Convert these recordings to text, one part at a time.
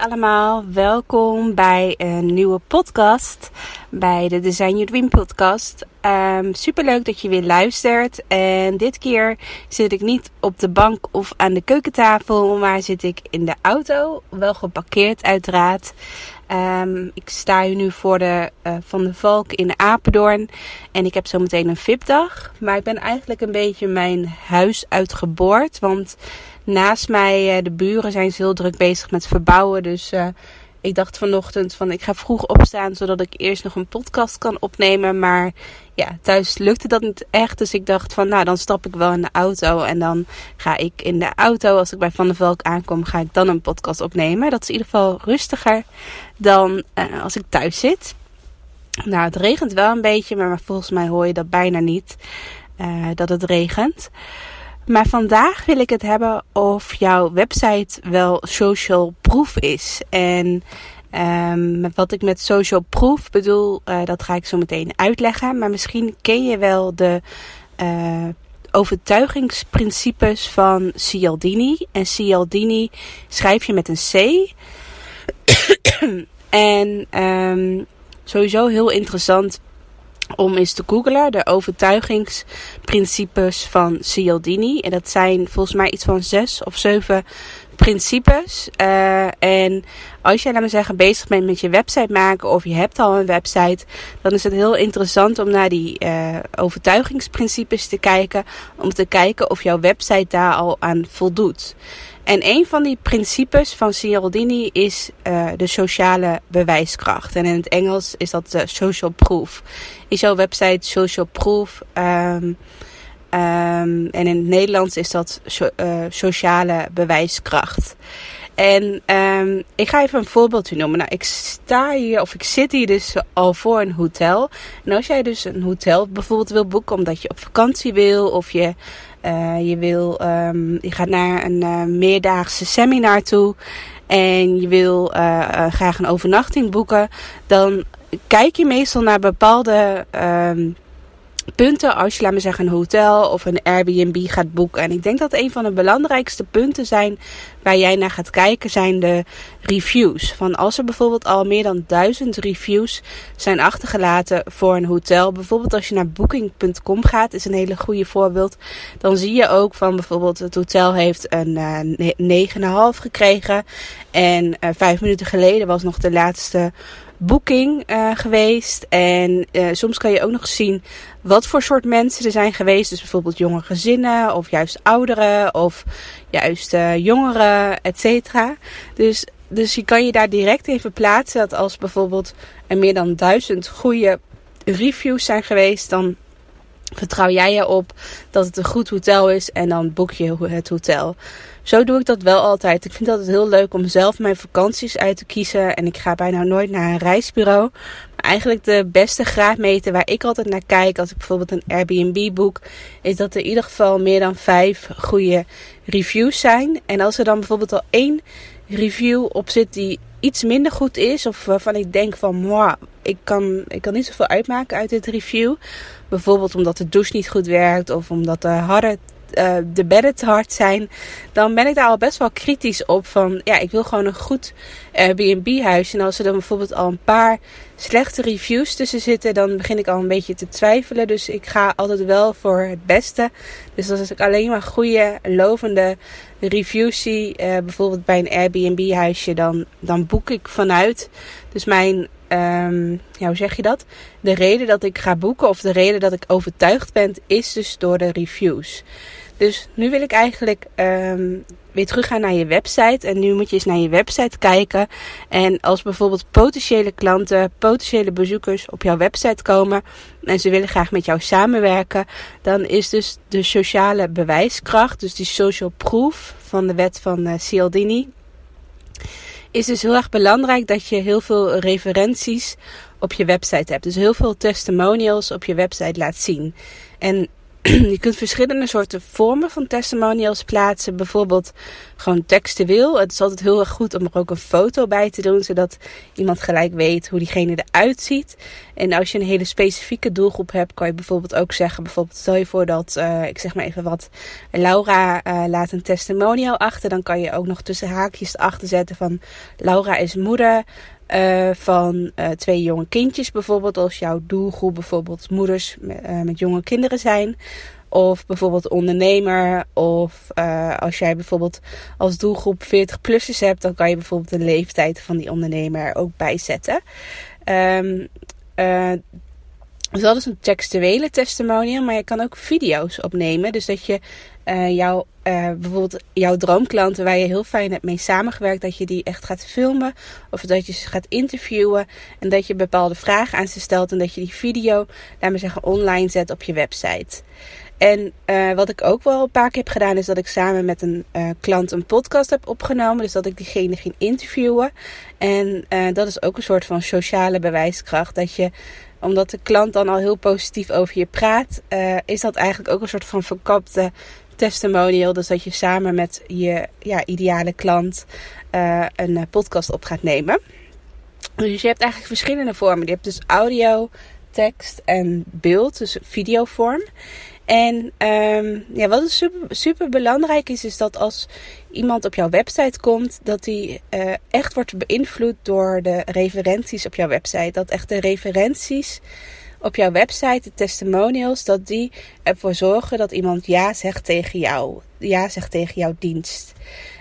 allemaal. Welkom bij een nieuwe podcast. Bij de Design Your Dream podcast. Um, Super leuk dat je weer luistert. En dit keer zit ik niet op de bank of aan de keukentafel. Maar zit ik in de auto. Wel geparkeerd uiteraard. Um, ik sta hier nu voor de uh, Van de Valk in Apeldoorn. En ik heb zo meteen een VIP-dag. Maar ik ben eigenlijk een beetje mijn huis uitgeboord. Want naast mij, uh, de buren zijn heel druk bezig met verbouwen. Dus uh, ik dacht vanochtend van ik ga vroeg opstaan. Zodat ik eerst nog een podcast kan opnemen. Maar ja, thuis lukte dat niet echt. Dus ik dacht van nou dan stap ik wel in de auto. En dan ga ik in de auto, als ik bij Van der Valk aankom, ga ik dan een podcast opnemen. Dat is in ieder geval rustiger dan uh, als ik thuis zit. Nou, het regent wel een beetje, maar volgens mij hoor je dat bijna niet. Uh, dat het regent. Maar vandaag wil ik het hebben of jouw website wel social proof is. En um, wat ik met social proof bedoel, uh, dat ga ik zo meteen uitleggen. Maar misschien ken je wel de uh, overtuigingsprincipes van Cialdini. En Cialdini schrijf je met een C. en um, sowieso heel interessant om eens te googlen. De overtuigingsprincipes van Cialdini. En dat zijn volgens mij iets van zes of zeven principes. Uh, en als jij, laat maar zeggen, bezig bent met je website maken of je hebt al een website, dan is het heel interessant om naar die uh, overtuigingsprincipes te kijken. Om te kijken of jouw website daar al aan voldoet. En een van die principes van Cialdini is uh, de sociale bewijskracht. En in het Engels is dat de social proof. Is jouw website social proof? Um, Um, en in het Nederlands is dat uh, sociale bewijskracht. En um, ik ga even een voorbeeldje noemen. Nou, ik sta hier, of ik zit hier dus al voor een hotel. En als jij dus een hotel bijvoorbeeld wil boeken omdat je op vakantie wil, of je, uh, je wil, um, je gaat naar een uh, meerdaagse seminar toe en je wil uh, graag een overnachting boeken, dan kijk je meestal naar bepaalde um, punten als je, laat me zeggen, een hotel of een Airbnb gaat boeken. En ik denk dat een van de belangrijkste punten zijn waar jij naar gaat kijken, zijn de reviews. Van als er bijvoorbeeld al meer dan duizend reviews zijn achtergelaten voor een hotel. Bijvoorbeeld als je naar booking.com gaat, is een hele goede voorbeeld. Dan zie je ook van bijvoorbeeld het hotel heeft een uh, 9,5 gekregen. En uh, vijf minuten geleden was nog de laatste boeking uh, geweest. En uh, soms kan je ook nog zien wat voor soort mensen er zijn geweest. Dus bijvoorbeeld jonge gezinnen of juist ouderen of juist uh, jongeren, et cetera. Dus, dus je kan je daar direct even plaatsen dat als bijvoorbeeld er meer dan duizend goede reviews zijn geweest, dan vertrouw jij erop dat het een goed hotel is en dan boek je het hotel. Zo doe ik dat wel altijd. Ik vind het altijd heel leuk om zelf mijn vakanties uit te kiezen. En ik ga bijna nooit naar een reisbureau. Maar eigenlijk de beste graadmeter waar ik altijd naar kijk als ik bijvoorbeeld een Airbnb boek, is dat er in ieder geval meer dan vijf goede reviews zijn. En als er dan bijvoorbeeld al één review op zit die iets minder goed is, of waarvan ik denk van, ik kan, ik kan niet zoveel uitmaken uit dit review. Bijvoorbeeld omdat de douche niet goed werkt, of omdat de harde uh, de bedden te hard zijn, dan ben ik daar al best wel kritisch op. Van ja, ik wil gewoon een goed Airbnb-huis. En als er dan bijvoorbeeld al een paar slechte reviews tussen zitten, dan begin ik al een beetje te twijfelen. Dus ik ga altijd wel voor het beste. Dus als ik alleen maar goede, lovende reviews zie, uh, bijvoorbeeld bij een Airbnb-huisje, dan, dan boek ik vanuit. Dus mijn um, ja, hoe zeg je dat? De reden dat ik ga boeken of de reden dat ik overtuigd ben, is dus door de reviews. Dus nu wil ik eigenlijk ehm, weer teruggaan naar je website. En nu moet je eens naar je website kijken. En als bijvoorbeeld potentiële klanten, potentiële bezoekers op jouw website komen. En ze willen graag met jou samenwerken. Dan is dus de sociale bewijskracht, dus die social proof van de wet van uh, Cialdini. Is dus heel erg belangrijk dat je heel veel referenties op je website hebt. Dus heel veel testimonials op je website laat zien. En je kunt verschillende soorten vormen van testimonials plaatsen. Bijvoorbeeld gewoon textueel. Het is altijd heel erg goed om er ook een foto bij te doen, zodat iemand gelijk weet hoe diegene eruit ziet. En als je een hele specifieke doelgroep hebt, kan je bijvoorbeeld ook zeggen: bijvoorbeeld, stel je voor dat, uh, ik zeg maar even wat, Laura uh, laat een testimonial achter. Dan kan je ook nog tussen haakjes erachter zetten van Laura is moeder. Uh, van uh, twee jonge kindjes bijvoorbeeld. Als jouw doelgroep bijvoorbeeld moeders met, uh, met jonge kinderen zijn. Of bijvoorbeeld ondernemer. Of als jij bijvoorbeeld als doelgroep 40-plussers hebt. Dan kan je bijvoorbeeld de leeftijd van die ondernemer er ook bijzetten. Um, dus dat is een textuele testimonial, maar je kan ook video's opnemen. Dus dat je uh, jouw, uh, bijvoorbeeld jouw droomklanten waar je heel fijn hebt mee samengewerkt, dat je die echt gaat filmen. Of dat je ze gaat interviewen. En dat je bepaalde vragen aan ze stelt. En dat je die video, laat maar zeggen, online zet op je website. En uh, wat ik ook wel een paar keer heb gedaan, is dat ik samen met een klant een podcast heb opgenomen. Dus dat ik diegene ging interviewen. En dat is ook een soort van sociale bewijskracht. Dat je omdat de klant dan al heel positief over je praat, uh, is dat eigenlijk ook een soort van verkapte testimonial. Dus dat je samen met je ja, ideale klant uh, een uh, podcast op gaat nemen. Dus je hebt eigenlijk verschillende vormen. Je hebt dus audio, tekst en beeld, dus videovorm. En um, ja, wat super, super belangrijk is, is dat als iemand op jouw website komt, dat die uh, echt wordt beïnvloed door de referenties op jouw website. Dat echt de referenties op jouw website, de testimonials, dat die ervoor zorgen dat iemand ja zegt tegen jou. Ja zegt tegen jouw dienst.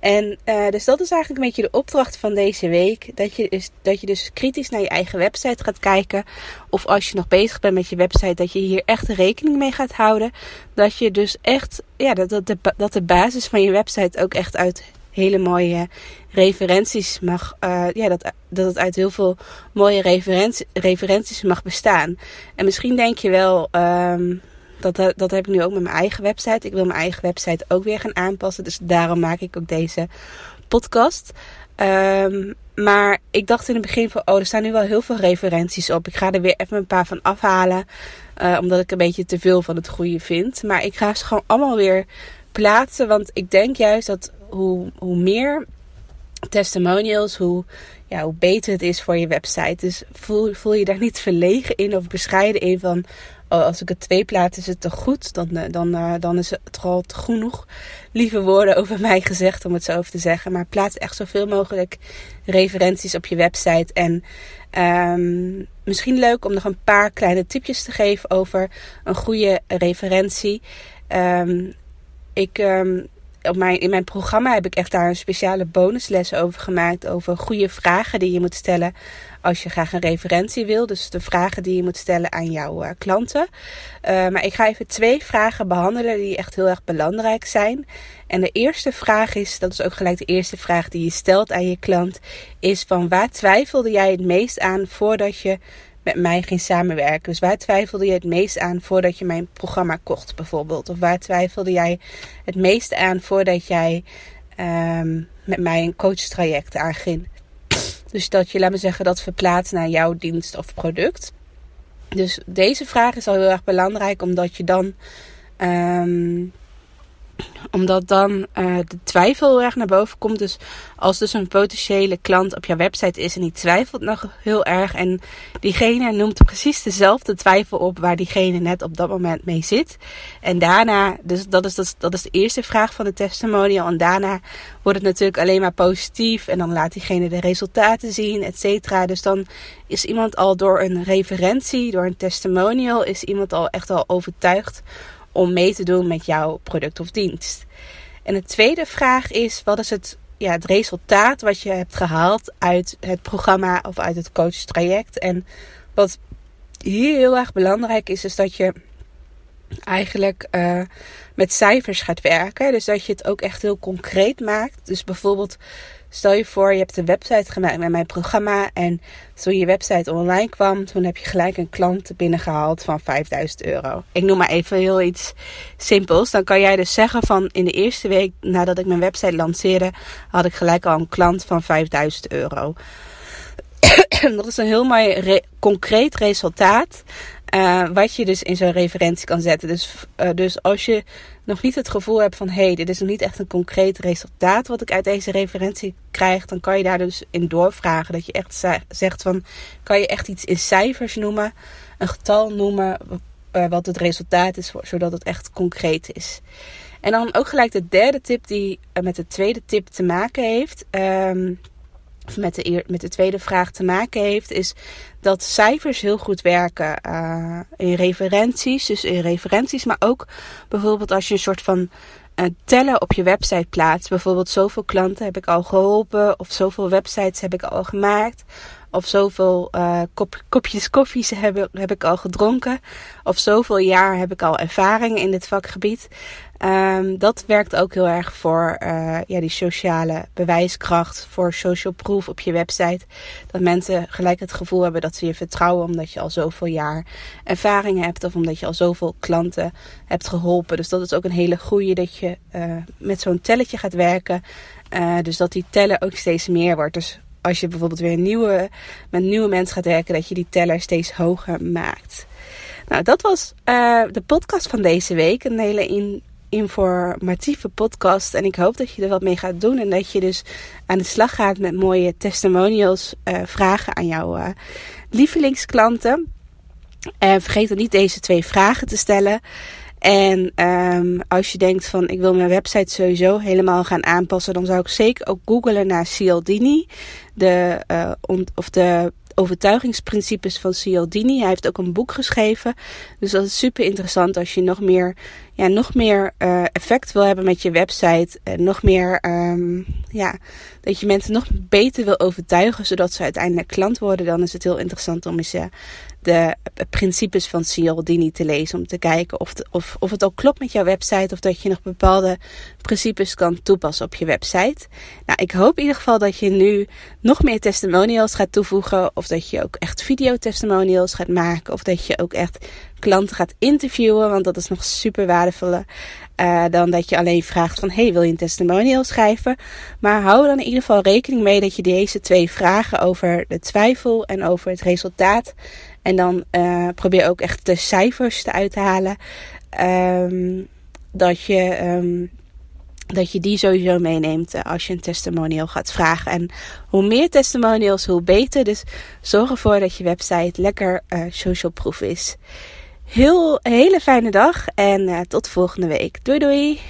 En uh, dus dat is eigenlijk een beetje de opdracht van deze week. Dat je, dus, dat je dus kritisch naar je eigen website gaat kijken. Of als je nog bezig bent met je website, dat je hier echt rekening mee gaat houden. Dat je dus echt, ja, dat, dat, de, dat de basis van je website ook echt uit hele mooie referenties mag, uh, ja, dat, dat het uit heel veel mooie referenties, referenties mag bestaan. En misschien denk je wel, um, dat, eh, dat heb ik nu ook met mijn eigen website. Ik wil mijn eigen website ook weer gaan aanpassen. Dus daarom maak ik ook deze podcast. Um, maar ik dacht in het begin van, oh, er staan nu wel heel veel referenties op. Ik ga er weer even een paar van afhalen. Uh, omdat ik een beetje te veel van het goede vind. Maar ik ga ze gewoon allemaal weer plaatsen. Want ik denk juist dat hoe, hoe meer testimonials, hoe, ja, hoe beter het is voor je website. Dus voel, voel je daar niet verlegen in of bescheiden in van als ik het twee plaats is het toch goed. Dan, eh, dan, uh, dan is het toch al genoeg lieve woorden over mij gezegd, om het zo over te zeggen. Maar plaats echt zoveel mogelijk referenties op je website. En um, misschien leuk om nog een paar kleine tipjes te geven over een goede referentie. Um, ik, um, op mijn, in mijn programma heb ik echt daar een speciale bonusles over gemaakt. Over goede vragen die je moet stellen als je graag een referentie wil. Dus de vragen die je moet stellen aan jouw uh, klanten. Uh, maar ik ga even twee vragen behandelen die echt heel erg belangrijk zijn. En de eerste vraag is, dat is ook gelijk de eerste vraag die je stelt aan je klant, is van waar twijfelde jij het meest aan voordat je met mij ging samenwerken. Dus waar twijfelde je het meest aan voordat je mijn programma kocht, bijvoorbeeld? Of waar twijfelde jij het meest aan voordat jij um, met mij een coachtraject aanging? Dus dat je, laat me zeggen, dat verplaatst naar jouw dienst of product. Dus deze vraag is al heel erg belangrijk, omdat je dan um, omdat dan uh, de twijfel heel erg naar boven komt. Dus als dus een potentiële klant op jouw website is en die twijfelt nog heel erg. En diegene noemt precies dezelfde twijfel op waar diegene net op dat moment mee zit. En daarna, dus dat is, dat, dat is de eerste vraag van de testimonial. En daarna wordt het natuurlijk alleen maar positief. En dan laat diegene de resultaten zien, et cetera. Dus dan is iemand al door een referentie, door een testimonial, is iemand al echt al overtuigd om mee te doen met jouw product of dienst. En de tweede vraag is: wat is het, ja, het resultaat wat je hebt gehaald uit het programma of uit het coachtraject? En wat hier heel erg belangrijk is, is dat je eigenlijk uh, met cijfers gaat werken. Dus dat je het ook echt heel concreet maakt. Dus bijvoorbeeld, stel je voor, je hebt een website gemaakt met mijn programma. En toen je website online kwam, toen heb je gelijk een klant binnengehaald van 5000 euro. Ik noem maar even heel iets simpels. Dan kan jij dus zeggen van in de eerste week nadat ik mijn website lanceerde, had ik gelijk al een klant van 5000 euro. dat is een heel mooi re concreet resultaat. Uh, wat je dus in zo'n referentie kan zetten. Dus, uh, dus als je nog niet het gevoel hebt van hé, hey, dit is nog niet echt een concreet resultaat wat ik uit deze referentie krijg, dan kan je daar dus in doorvragen. Dat je echt zegt van kan je echt iets in cijfers noemen, een getal noemen, uh, wat het resultaat is, zodat het echt concreet is. En dan ook gelijk de derde tip die met de tweede tip te maken heeft. Um, met de, met de tweede vraag te maken heeft, is dat cijfers heel goed werken uh, in referenties. Dus in referenties, maar ook bijvoorbeeld als je een soort van uh, tellen op je website plaatst. Bijvoorbeeld zoveel klanten heb ik al geholpen, of zoveel websites heb ik al gemaakt. Of zoveel kop, kopjes koffies heb, heb ik al gedronken. Of zoveel jaar heb ik al ervaring in dit vakgebied. Um, dat werkt ook heel erg voor uh, ja, die sociale bewijskracht, voor social proof op je website. Dat mensen gelijk het gevoel hebben dat ze je vertrouwen omdat je al zoveel jaar ervaring hebt of omdat je al zoveel klanten hebt geholpen. Dus dat is ook een hele goede dat je uh, met zo'n telletje gaat werken. Uh, dus dat die teller ook steeds meer wordt. Dus als je bijvoorbeeld weer nieuwe, met nieuwe mensen gaat werken, dat je die teller steeds hoger maakt. Nou, dat was de podcast van deze week. Een hele in, informatieve podcast. En ik hoop dat je er wat mee gaat doen. En dat je dus aan de slag gaat met mooie testimonials, uh, vragen aan jouw uh, lievelingsklanten. En vergeet dan niet deze twee vragen te stellen. En um, als je denkt van ik wil mijn website sowieso helemaal gaan aanpassen, dan zou ik zeker ook googlen naar Cialdini. De, uh, of de overtuigingsprincipes van Cialdini. Hij heeft ook een boek geschreven. Dus dat is super interessant als je nog meer, ja, nog meer uh, effect wil hebben met je website. En nog meer, um, ja, dat je mensen nog beter wil overtuigen, zodat ze uiteindelijk klant worden. Dan is het heel interessant om eens uh, de principes van Cialdini te lezen. Om te kijken of, of, of het al klopt met jouw website. Of dat je nog bepaalde principes kan toepassen op je website. Nou, ik hoop in ieder geval dat je nu nog meer testimonials gaat toevoegen. Of dat je ook echt videotestimonials gaat maken. Of dat je ook echt klanten gaat interviewen. Want dat is nog super waardevoller uh, dan dat je alleen vraagt van... hey, wil je een testimonial schrijven? Maar hou dan in ieder geval rekening mee dat je deze twee vragen over de twijfel en over het resultaat... en dan uh, probeer ook echt de cijfers te uithalen. Um, dat je... Um, dat je die sowieso meeneemt uh, als je een testimonial gaat vragen. En hoe meer testimonials, hoe beter. Dus zorg ervoor dat je website lekker social proof is. Heel, hele fijne dag en uh, tot volgende week. Doei doei!